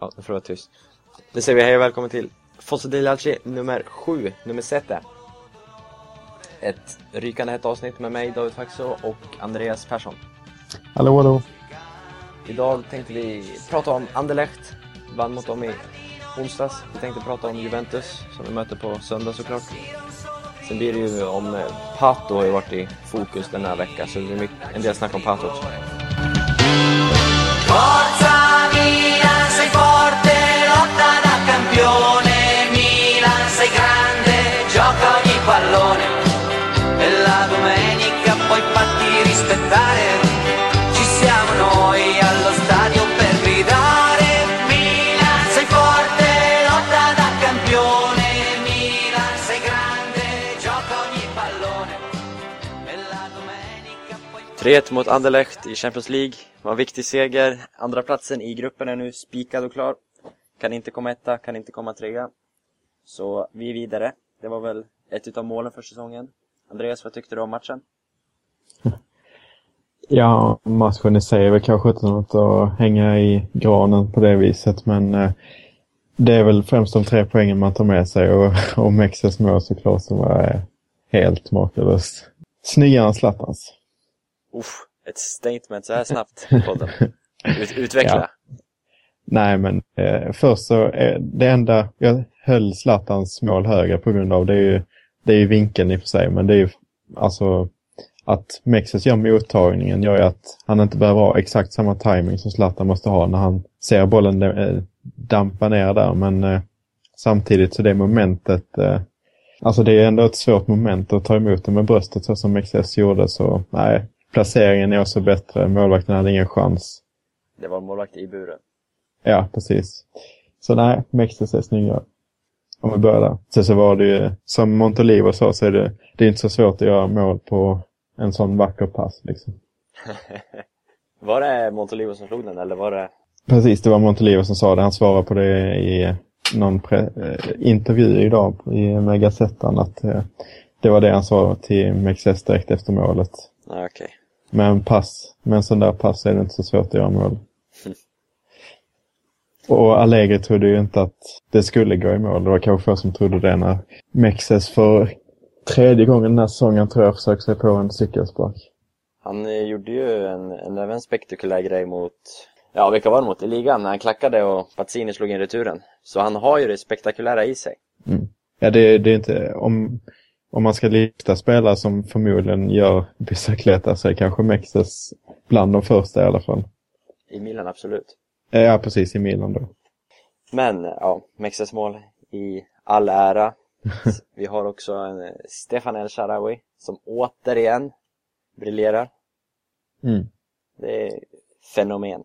Ja, nu får jag vara tyst. Nu säger vi hej och välkommen till Fosse Dilalci nummer 7, nummer 7. Ett rykande hett avsnitt med mig, David Faxo och Andreas Persson. Hallå, hallå. Idag tänkte vi prata om Anderlecht, vann mot dem i onsdags. Vi tänkte prata om Juventus, som vi möter på söndag såklart. Sen blir det ju om eh, Pato har ju varit i fokus den här veckan, så det blir mycket, en del snack om Pato också. 3-1 mot Anderlecht i Champions League. var en viktig seger. Andra platsen i gruppen är nu spikad och klar. Kan inte komma etta, kan inte komma trea. Så vi är vidare. Det var väl ett utav målen för säsongen. Andreas, vad tyckte du om matchen? Ja, matchen i sig är väl kanske inte något att hänga i granen på det viset, men eh, det är väl främst de tre poängen man tar med sig och, och Mexes mål såklart som var eh, helt makalöst. Snyggare än Zlatans. Uff, ett statement så här snabbt i podden. Ut, utveckla. Ja. Nej, men eh, först så, eh, det enda jag höll Zlatans mål högre på grund av det är ju, det är ju vinkeln i och för sig, men det är ju alltså att Mexes gör mottagningen gör ju att han inte behöver ha exakt samma timing som Zlatan måste ha när han ser bollen eh, dampa ner där, men eh, samtidigt så det momentet, eh, alltså det är ändå ett svårt moment att ta emot det med bröstet så som Mexes gjorde, så nej, placeringen är också bättre, målvakten hade ingen chans. Det var målvakt i buren. Ja, precis. Så nej, Mexes är snyggare. Om vi börjar där. Sen så var det ju, som Montolivo sa, så är det, det är inte så svårt att göra mål på en sån vacker pass. Liksom. Var det Montolivo som slog den eller var det... Precis, det var Montolivo som sa det. Han svarade på det i någon eh, intervju idag i med Gazettan att eh, det var det han sa till Mexes direkt efter målet. Nej, okej. Med en pass, med en sån där pass är det inte så svårt att göra mål. Och Allegri trodde ju inte att det skulle gå i mål. Det var kanske få som trodde det när Mexes för tredje gången den här säsongen tror jag försökte sig på en cykelspark. Han eh, gjorde ju en, en även spektakulär grej mot... Ja, vilka var det mot? I ligan när han klackade och Pazzini slog in returen. Så han har ju det spektakulära i sig. Mm. Ja, det, det är inte... Om, om man ska lyfta spelare som förmodligen gör bicicleta så är kanske Mexes bland de första i alla fall. I Milan, absolut. Eh, Ja, precis i Milan då. Men, ja, Mexes mål i all ära. Vi har också en eh, Stefan El Sharawi som återigen briljerar. Mm. Det är fenomen.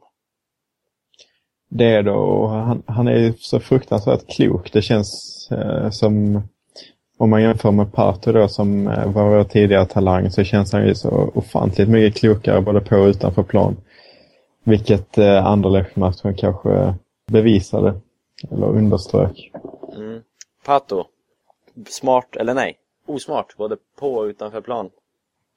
Det är då, han, han är ju så fruktansvärt klok. Det känns eh, som, om man jämför med Pato då som eh, var vår tidigare talang så känns han ju så ofantligt mycket klokare både på och utanför plan. Vilket eh, Anderlecht-matchen kanske bevisade, eller underströk. Mm. Pato, smart eller nej? Osmart, både på och utanför plan.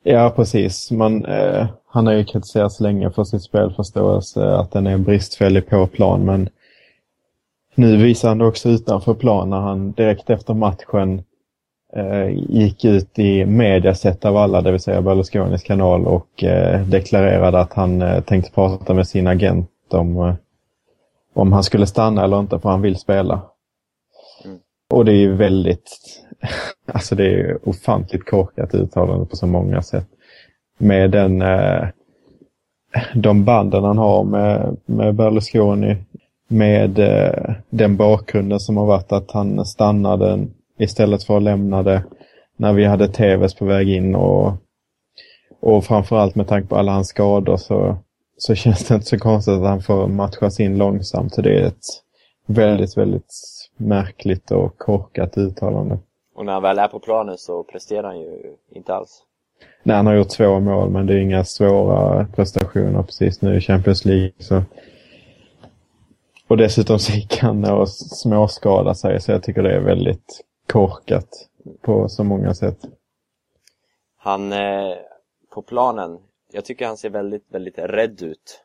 Ja, precis. Man, eh, han har ju kritiserats länge för sitt spelförståelse, att den är bristfällig på plan, men nu visar han det också utanför plan när han direkt efter matchen eh, gick ut i mediaset av alla, det vill säga Berlusconis kanal, och eh, deklarerade att han eh, tänkte prata med sin agent om, om han skulle stanna eller inte, för han vill spela. Mm. Och det är ju väldigt, alltså det är ofantligt korkat uttalande på så många sätt. Med den, de banden han har med, med Berlusconi, med den bakgrunden som har varit att han stannade istället för att lämna det när vi hade TVs på väg in och, och framförallt med tanke på alla hans skador så, så känns det inte så konstigt att han får matchas in långsamt. Så det är ett väldigt, väldigt märkligt och korkat uttalande. Och när han väl är på planen så presterar han ju inte alls. Nej, han har gjort två mål men det är inga svåra prestationer precis nu i Champions League. Så. Och dessutom så gick han och småskada sig så jag tycker det är väldigt korkat på så många sätt. Han, eh, på planen, jag tycker han ser väldigt, väldigt rädd ut.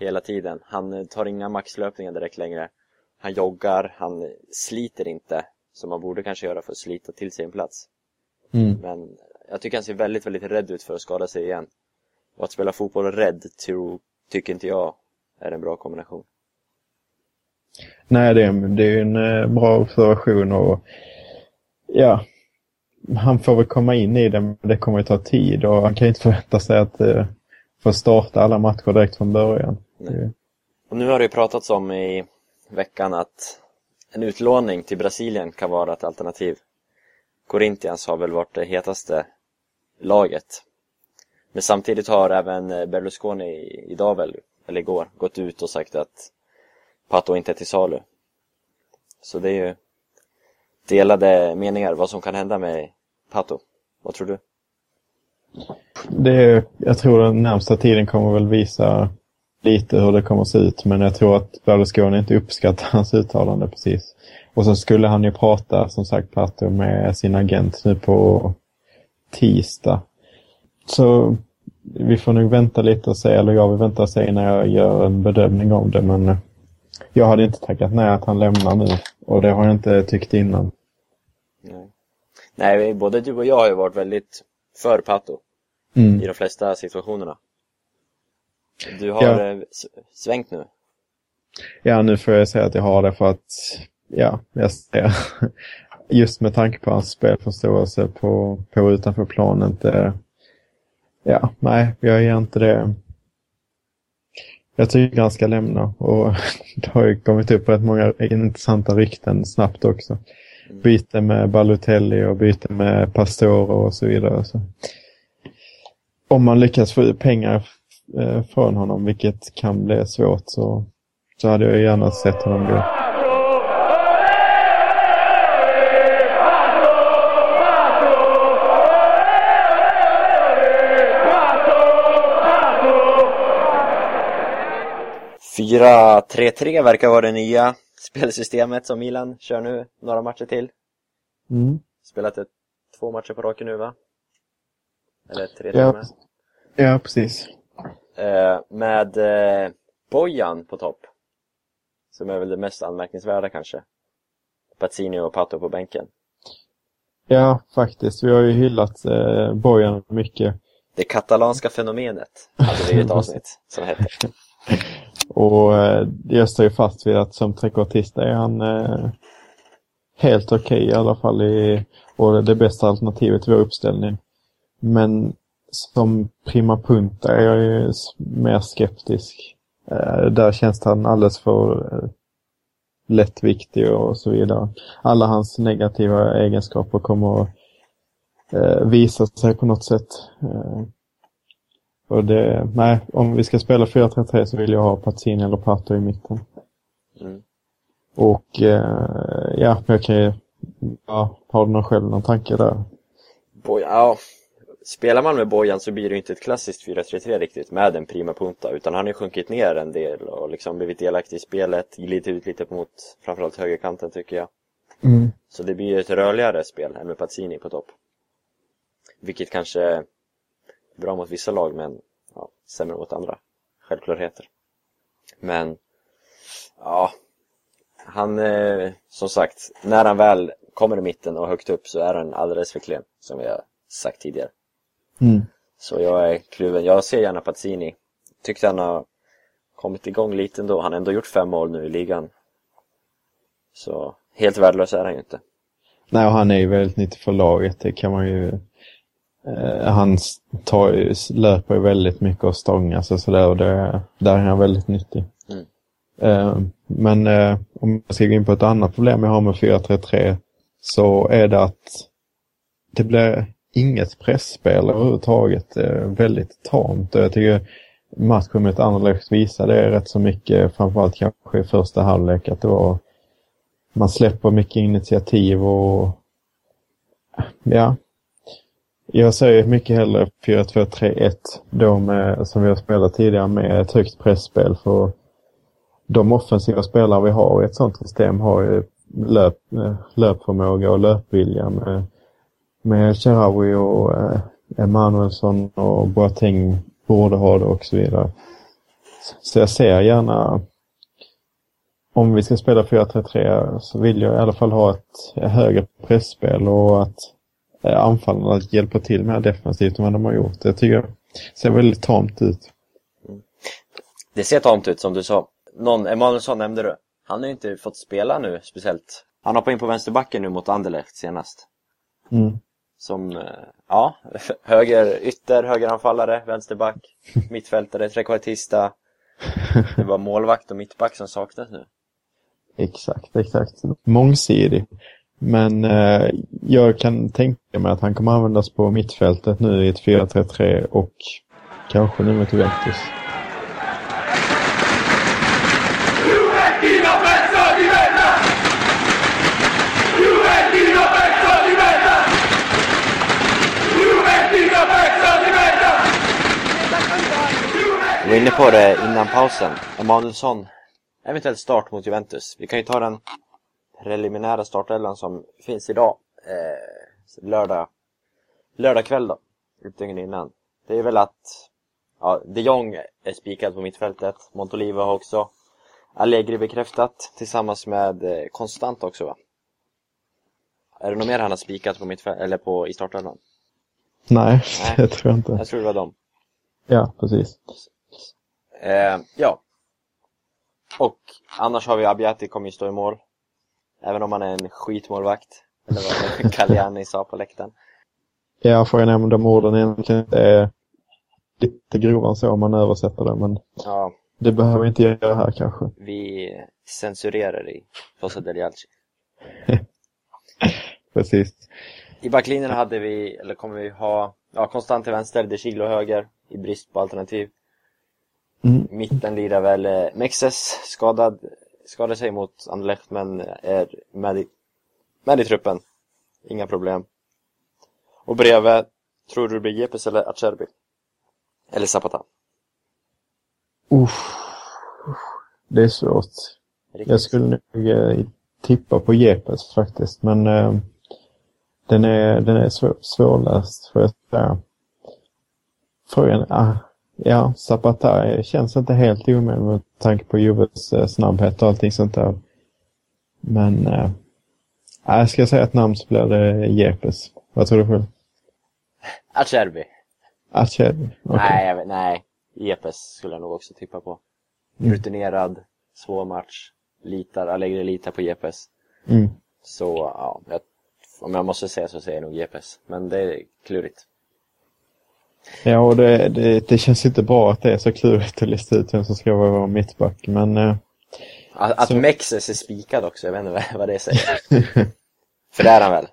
hela tiden. Han eh, tar inga maxlöpningar direkt längre. Han joggar, han sliter inte som man borde kanske göra för att slita till sig en plats. Mm. Men jag tycker han ser väldigt, väldigt rädd ut för att skada sig igen. Och att spela fotboll rädd tror, tycker inte jag är en bra kombination. Nej, det är, det är en eh, bra observation och ja, han får väl komma in i det, men det kommer att ta tid och han kan inte förvänta sig att eh, få starta alla matcher direkt från början. Nej. Och nu har det ju pratats om i veckan att en utlåning till Brasilien kan vara ett alternativ. Corinthians har väl varit det hetaste laget. Men samtidigt har även Berlusconi idag väl, eller igår, gått ut och sagt att Pato inte är till salu. Så det är ju delade meningar vad som kan hända med Pato. Vad tror du? Det, jag tror den närmsta tiden kommer väl visa lite hur det kommer att se ut. Men jag tror att Berlusconi inte uppskattar hans uttalande precis. Och så skulle han ju prata, som sagt, Pato med sin agent nu på tisdag. Så vi får nog vänta lite och se, eller jag vill vänta och se när jag gör en bedömning om det. Men jag hade inte tackat nej att han lämnar nu. Och det har jag inte tyckt innan. Nej. Nej, både du och jag har ju varit väldigt för Pato Mm. i de flesta situationerna. Du har Ja. eh, svängt nu. Ja, nu får jag säga att jag har det för att, ja, jag ser, just med tanke på hans spelförståelse på, på och utanför planen. Inte, ja, nej, jag ger inte det. Jag tycker han ska lämna och det har ju kommit upp rätt många intressanta rykten snabbt också. Byte med Balotelli och byte med Pastore och så vidare. Så. Om man lyckas få ut pengar eh, från honom, vilket kan bli svårt, så, så hade jag gärna sett honom gå. Fyra 3-3 verkar vara det nya spelsystemet som Milan kör nu några matcher till. Mm. Spelat ett, två matcher på raken nu va? Eller tre Ja. till ja, precis. Eh, med eh, Bojan på topp. Som är väl det mest anmärkningsvärda kanske. Pazzini och Pato på bänken. Ja, faktiskt. Vi har ju hyllat eh, Bojan mycket. Det katalanska fenomenet hade vi ett avsnitt som hette. Och eh, jag står ju fast vid att som trekvartist är han eh, helt okej i alla fall. I, och det bästa alternativet i vår uppställning. Men som prima punta är jag ju mer skeptisk. Eh, där känns han alldeles för eh, lättviktig och så vidare. Alla hans negativa egenskaper kommer att eh, visa sig på något sätt. Eh, och det, nej, om vi ska spela 4-3-3 så vill jag ha Pazzini eller Pato i mitten. Mm. Och eh, ja, jag kan ju, ja, har du någon själv någon tanke där? Bojan, ja. Spelar man med Bojan så blir det ju inte ett klassiskt 4-3-3 riktigt med en prima punta utan han har ju sjunkit ner en del och liksom blivit delaktig i spelet, glidit ut lite mot framförallt högerkanten tycker jag. Mm. Så det blir ju ett rörligare spel än med Pazzini på topp. Vilket kanske bra mot vissa lag men ja, sämre mot andra. Självklarheter. Men ja, han eh, som sagt, när han väl kommer i mitten och högt upp så är han alldeles för klen som vi har sagt tidigare. Mm. Så jag är kluven. Jag ser gärna Pazzini. Tyckte han har kommit igång lite ändå. Han har ändå gjort fem mål nu i ligan. Så helt värdelös är han ju inte. Nej, och han är ju väldigt nyttig för laget. Det kan man ju... Eh, han tar löper ju väldigt mycket och stångas och sådär och det, där är han väldigt nyttig. Mm. Eh, men eh, om jag ska gå in på ett annat problem jag har med 4-3-3 så är det att det blir inget pressspel överhuvudtaget. Är väldigt tamt och jag tycker matchen mot Anderlecht visar det rätt så mycket, framförallt kanske i första halvlek, att det var man släpper mycket initiativ och ja. Jag säger mycket hellre 4-2-3-1 då med, som vi har spelat tidigare med ett högt pressspel för de offensiva spelare vi har i ett sånt system har ju löp, eh, löpförmåga och löpvilja med, med Charawi och eh, Emanuelsson och Boateng borde ha det och så vidare. Så jag ser gärna, om vi ska spela 4-3-3 så vill jag i alla fall ha ett högre pressspel och att eh, anfallarna hjälper till mer defensivt än vad de har gjort. Jag tycker det ser väldigt tamt ut. Det ser tamt ut som du sa. Någon, Emanuelsson nämnde du. Han har ju inte fått spela nu speciellt. Han hoppade in på vänsterbacken nu mot Anderlecht senast. Mm. Som, eh, ja, höger ytter, högeranfallare, vänsterback, mittfältare, trekvartista. Det var målvakt och mittback som saknas nu. Exakt, exakt. Mångsidig. Men eh, jag kan tänka mig att han kommer användas på mittfältet nu i ett 4-3-3 och kanske nu mot Juventus. Vi var inne på det innan pausen. Emanuelsson, eventuellt start mot Juventus. Vi kan ju ta den preliminära startelvan som finns idag. Eh, lördag, lördag kväll då, utgången innan. Det är väl att ja, de Jong är spikad på mittfältet. Montolivo har också Allegri bekräftat tillsammans med eh, Konstant också va? Är det något mer han har spikat på mittfältet, eller på, i startelvan? Nej, Nej. det tror jag inte. Jag tror det var dem. Ja, precis. Eh, ja. Och annars har vi Abbiati kommer ju stå i mål. Även om han är en skitmålvakt. Eller vad Galliani sa på läktaren. Ja, frågan är om de orden egentligen är lite grovare än så om man översätter det, men Ja, det behöver vi inte göra här kanske. vi censurerar i Fossa del Jalci. Precis. I backlinjen hade vi, eller kommer vi ha, ja konstant till vänster, De Chiglo höger i brist på alternativ. Mm. Mitten lirar väl eh, Mexes, skadad, skadade sig mot Anderlecht men är med i, med i truppen. Inga problem. Och bredvid, tror du det blir Jepes eller Acerbi? Eller Zapata? Uff. Det är svårt. Riktigt. Jag skulle nog eh, tippa på Jepes faktiskt, men eh, den är, den är svår, svårläst får jag säga. Frågan ah, ja, Zapata känns inte helt omöjlig med tanke på Juves eh, snabbhet och allting sånt där. Men eh, ah, jag ska säga ett namn så blir det Jepes. Vad tror du själv? Acerbi? Acerbi? Okej. Nej, vet, nej. Jepes skulle jag nog också tippa på. Mm. Rutinerad, svår match. Litar, Allegri litar på Jepes. Mm. Så ja, jag, om jag måste säga så säger jag nog Jepes. Men det är klurigt. Ja, och det, det, det känns inte bra att det är så klurigt att lista ut vem som ska vara mittback, men eh, Att, att Så- Mexes är spikad också, jag vet inte vad, det säger. För det är han väl?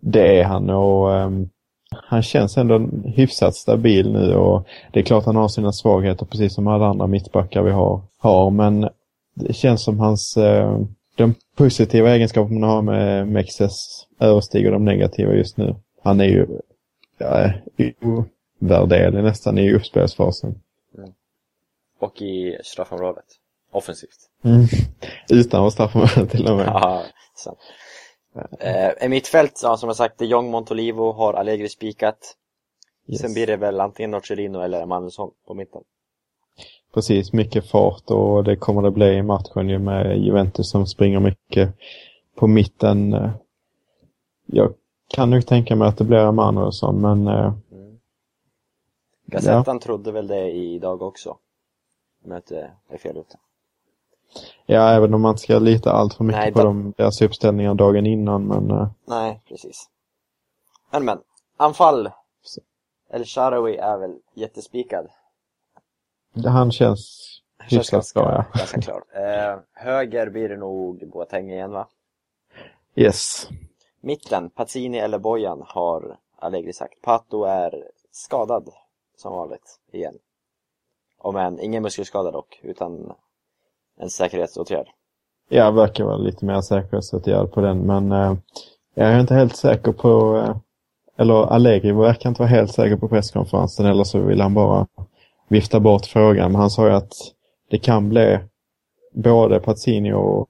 Det är han och ehm, han känns ändå hyfsat stabil nu och det är klart han har sina svagheter precis som alla andra mittbackar vi har. har men det känns som hans, eh, de positiva egenskaperna han har med Mexes överstiger de negativa just nu. Han är ju ja, ovärderlig nästan i uppspelsfasen. Och i straffområdet. Offensivt. Mm. Utan att straffa till och med. Ja, sant. Eh, I mittfält, ja, som jag sagt, de Jong Montolivo har Allegri spikat. Yes. Sen blir det väl antingen Nocerino eller Emanuelsson på mitten. Precis, mycket fart och det kommer det bli i matchen ju med Juventus som springer mycket på mitten. Eh, Jag kan nog tänka mig att det blir Emanuelsson men eh, Gazettan trodde väl det idag också. Om jag inte är fel ute. ja, även om man inte ska lita allt för mycket Nej, på då- dem, deras uppställningar dagen innan men eh, Nej, precis. Men men, anfall. El Sharawi är väl jättespikad. han känns Känns hyfsat ganska, bra ja. ganska klar. Eh, höger blir det nog Boateng igen va? Yes. Mitten, Pazzini eller Bojan har Allegri sagt. Pato är skadad som vanligt igen. Om än ingen muskelskada dock, utan en säkerhetsåtgärd. Jag verkar vara lite mer säkerhetsåtgärd på den men eh, jag är inte helt säker på eh, eller Allegri verkar inte vara helt säker på presskonferensen eller så vill han bara vifta bort frågan. Men han sa ju att det kan bli både Pazzini och,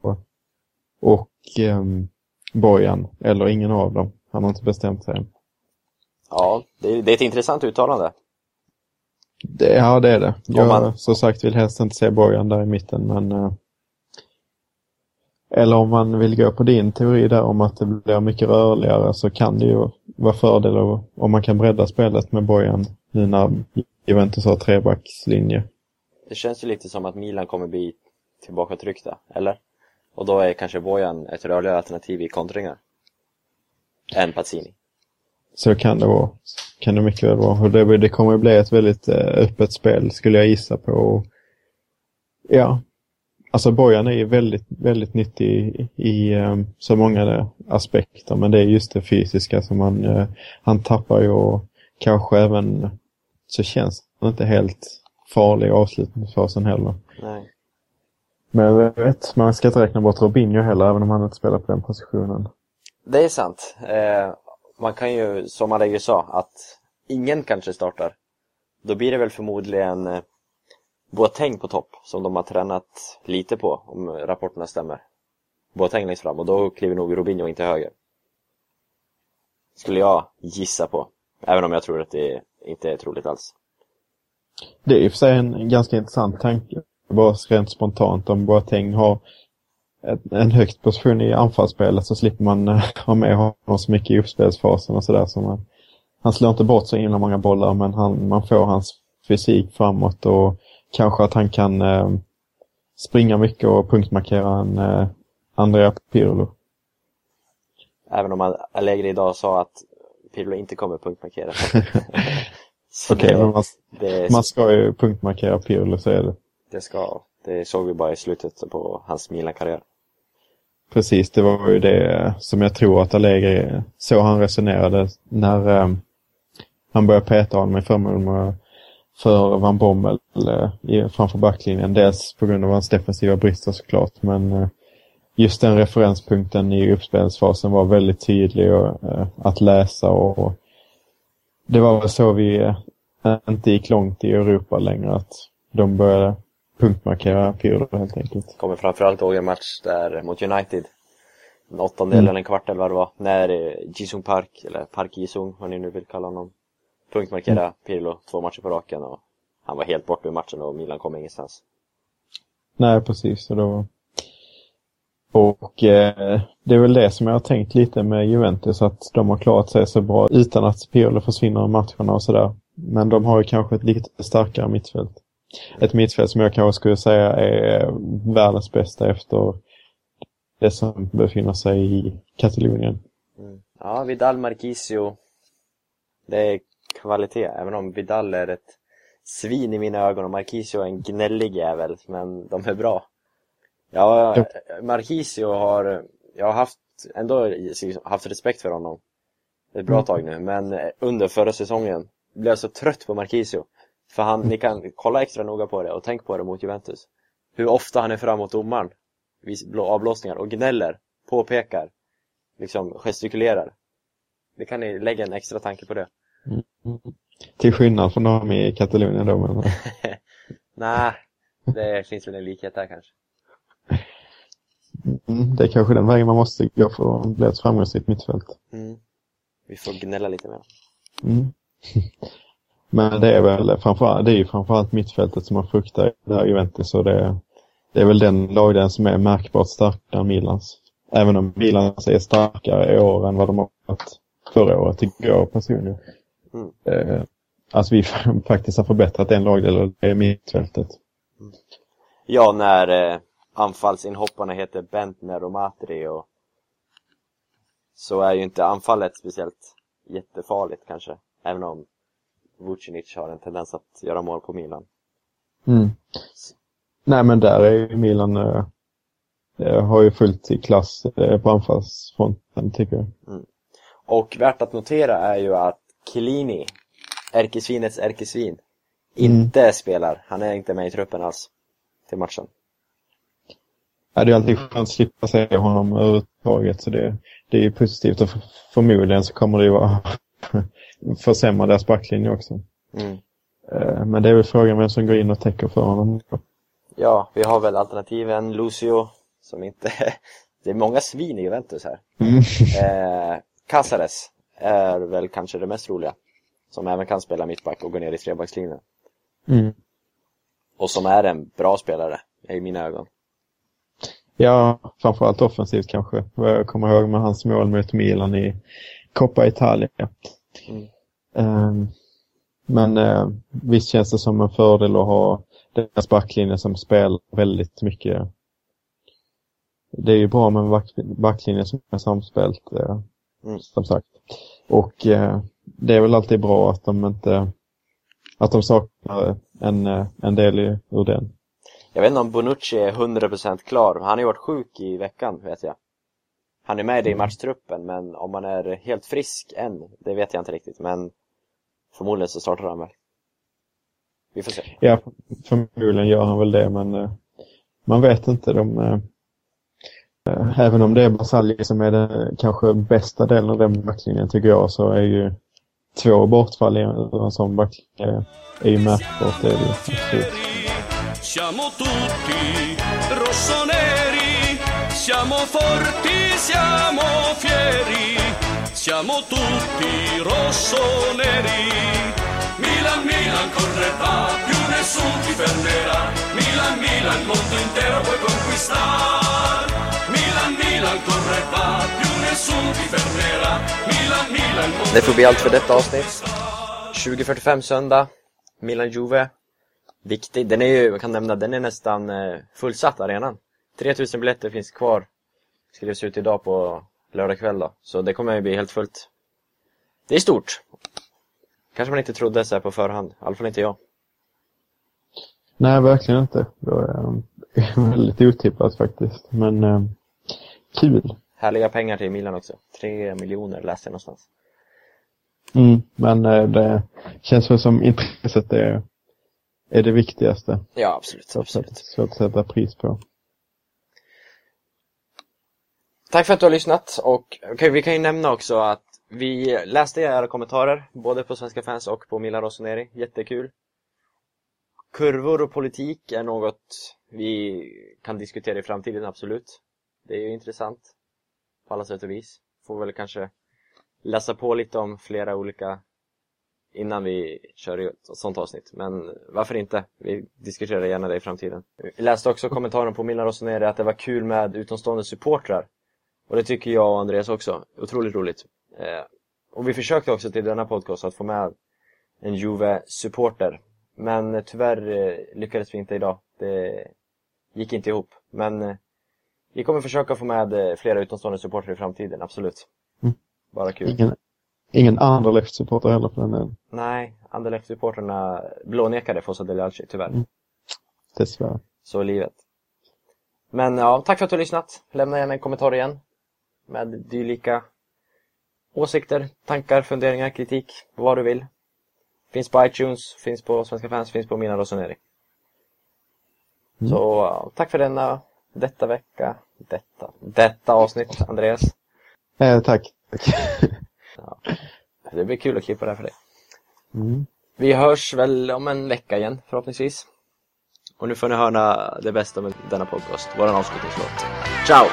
och ehm, Bojan eller ingen av dem. Han har inte bestämt sig än. Ja, det är, det är ett intressant uttalande. Det, ja, det är det. Jag man- som sagt vill helst inte se Bojan där i mitten, men... eh, eller om man vill gå på din teori där om att det blir mycket rörligare så kan det ju vara fördel om man kan bredda spelet med Bojan nu när Juventus har trebackslinje. Det känns ju lite som att Milan kommer bli tillbakatryckta, eller? Och då är kanske Bojan ett rörligare alternativ i kontringar. Än Pazzini. Så kan det vara. Kan det mycket väl vara. Det, det kommer bli ett väldigt eh, öppet spel skulle jag gissa på. Ja, alltså Bojan är ju väldigt, väldigt nyttig i, i eh, så många aspekter. Men det är just det fysiska som han, eh, han tappar ju och kanske även så känns han inte helt farlig i avslutningsfasen heller. Nej. Men jag vet, man ska inte räkna bort Robinho heller, även om han inte spelar på den positionen. Det är sant. Eh, man kan ju, som Allegri sa, att ingen kanske startar. Då blir det väl förmodligen eh, Boateng på topp, som de har tränat lite på, om rapporterna stämmer. Boateng längst fram, och då kliver nog Robinho in till höger. Skulle jag gissa på. Även om jag tror att det inte är troligt alls. Det är i och för sig en ganska intressant tanke. Bara rent spontant om Boateng har en högt position i anfallsspelet så slipper man eh, ha med honom så mycket i uppspelsfasen och sådär. Så man, han slår inte bort så himla många bollar men han, man får hans fysik framåt och kanske att han kan eh, springa mycket och punktmarkera en eh, Andrea Pirlo. Även om Allegri idag sa att Pirlo inte kommer punktmarkera. Okej, men det, man, det, man ska ju punktmarkera Pirlo så är det. det ska, det såg vi bara i slutet på hans Milan-karriär. Precis, det var ju det som jag tror att Allegri, så han resonerade när eh, han började peta honom i förmån för Van Bommel eh, framför backlinjen. Dels på grund av hans defensiva brister såklart, men eh, just den referenspunkten i uppspelsfasen var väldigt tydlig och, eh, att läsa och det var väl så vi eh, inte gick långt i Europa längre, att de började punktmarkera Pirlo helt enkelt. Kommer framförallt ihåg en match där mot United. En åttondel Mm. eller en kvartel vad det var. När eh, Jisung Park, eller Park Jisung, vad ni nu vill kalla honom. Punktmarkera Mm. Pirlo två matcher på raken och han var helt borta ur matchen och Milan kom ingenstans. Nej, precis. Och, då... och eh, det är väl det som jag har tänkt lite med Juventus, att de har klarat sig så bra utan att Pirlo försvinner i matcherna och sådär. Men de har ju kanske ett lite starkare mittfält. Ett mittfält som jag kanske skulle säga är världens bästa efter det som befinner sig i Katalonien. Ja, Vidal Marquisio. Det är kvalitet, även om Vidal är ett svin i mina ögon och Marquisio är en gnällig jävel, men de är bra. Ja, Ja. Marquisio har, jag har haft, ändå haft respekt för honom ett bra Mm. tag nu, men under förra säsongen blev jag så trött på Marquisio. För han, ni kan kolla extra noga på det och tänk på det mot Juventus. Hur ofta han är fram mot domaren vid blå- avblåsningar och gnäller, påpekar, liksom gestikulerar. Det kan ni lägga en extra tanke på det. Till skillnad från dem i Katalonien då. Men, Nej, det finns väl en likhet där kanske. mm, det är kanske den vägen man måste gå för att bli ett framgångsrikt mittfält. Mm. Vi får gnälla lite mer. Mm. Men det är väl framförallt, det är ju framförallt mittfältet som man fruktar i det här Juventus och det, det är väl den lagdelen som är märkbart starkare än Milans. Även om Milans är starkare i år än vad de har varit förra året, tycker jag personligen. Mm. Eh, alltså vi faktiskt har förbättrat en lagdel och det är mittfältet. Ja, när eh, anfallsinhopparna heter Bentner och Matri och så är ju inte anfallet speciellt jättefarligt kanske. Även om Vucinic har en tendens att göra mål på Milan. Mm. Nej men där är ju Milan eh, eh, har ju fullt i klass eh, på anfallsfronten tycker jag. Och värt att notera är ju att Chiellini, ärkesvinets ärkesvin, Mm. inte spelar. Han är inte med i truppen alls till matchen. Ja, det är alltid skönt att slippa se honom överhuvudtaget så det, det är ju positivt och förmodligen så kommer det ju vara försämra deras backlinje också. Mm. Eh, Men det är väl frågan vem som går in och täcker för honom. Ja, vi har väl alternativen Lucio, som inte... det är många svin i Juventus här. Mm. Eh, Casares är väl kanske det mest roliga. Som även kan spela mittback och gå ner i trebackslinjen. Mm. Och som är en bra spelare, i mina ögon. Ja, framförallt offensivt kanske. Vad jag kommer ihåg med hans mål mot Milan i Coppa Italia. Mm. Ehm, men eh, visst känns det som en fördel att ha deras backlinje som spelar väldigt mycket. Det är ju bra med en back, backlinje som är samspelt, eh, Mm. som sagt. Och eh, det är väl alltid bra att de inte att de saknar en, en del i, ur den. Jag vet inte om Bonucci är 100% klar. Han har ju varit sjuk i veckan, vet jag. Han är med i matchtruppen, men om han är helt frisk än, det vet jag inte riktigt. Men förmodligen så startar han väl. Vi får se. Ja, förmodligen gör han väl det, men eh, man vet inte. De, eh, eh, även om det är Basalji som är den kanske bästa delen av den backlinjen tycker jag, så är ju två bortfall i en sån backlinje är ju märkbart. Det är det absolut. Siamo forti, siamo fieri, siamo tutti rossoneri. Milan, Milan, corre va, più nessun ti fermerà. Milan, Milan, il mondo intero puoi conquistar. Milan, Milan, corre va, più nessun ti fermerà. Milan, Milan, il mondo Det får bli allt för detta avsnitt. 20.45 söndag. Milan-Juve. Viktig. Den är ju, jag kan nämna, den är nästan eh, fullsatt arenan. 3000 biljetter finns kvar. Skrivs ut idag på lördag kväll då. Så det kommer ju bli helt fullt. Det är stort. Kanske man inte trodde så här på förhand. I alla fall inte jag. Nej, verkligen inte. Det var eh, väldigt otippat faktiskt. Men eh, kul. Härliga pengar till Milan också. 3 miljoner läste jag någonstans. Mm, men eh, det känns väl som intresset är, är det viktigaste. Ja, absolut. Absolut. svårt att sätta pris på. Tack för att du har lyssnat och okej, vi kan ju nämna också att vi läste era kommentarer både på Svenska fans och på Milan Rossoneri. Jättekul. Kurvor och politik är något vi kan diskutera i framtiden, absolut. Det är ju intressant på alla sätt och vis. Får väl kanske läsa på lite om flera olika innan vi kör ett sånt avsnitt. Men varför inte? Vi diskuterar gärna det i framtiden. Vi läste också kommentaren på Milan Rossoneri att det var kul med utomstående supportrar. Och det tycker jag och Andreas också. Otroligt roligt. Eh, och vi försökte också till denna podcast att få med en Juve-supporter. Men eh, tyvärr eh, lyckades vi inte idag. Det gick inte ihop. Men eh, vi kommer försöka få med eh, flera utomstående supportrar i framtiden, absolut. Mm. Bara kul. Ingen, ingen Anderlecht-supporter heller för den delen. Nej, Anderlecht-supportrarna blånekade Fossa Delialci, tyvärr. Mm. Dessvärre. Så är livet. Men ja, tack för att du har lyssnat. Lämna gärna en kommentar igen. Med dylika åsikter, tankar, funderingar, kritik, vad du vill. Finns på iTunes, finns på Svenska fans, finns på Mina Rossoneri. Mm. Så ja, tack för denna, detta vecka, detta, detta avsnitt, Andreas. Eh, tack. tack. Det blir kul att klippa det här för dig. Mm. Vi hörs väl om en vecka igen, förhoppningsvis. Och nu får ni höra det bästa med denna podcast, våran avslutningslåt. Ciao!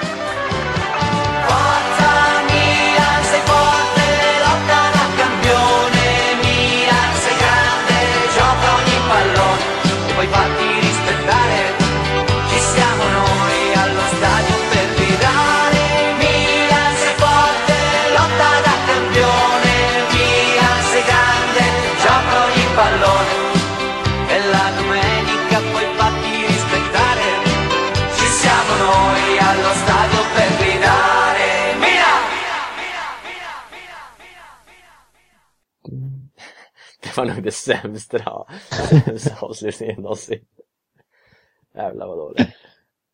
Nog det sämsta, sämsta avslutningen någonsin. Jävlar vad dåligt.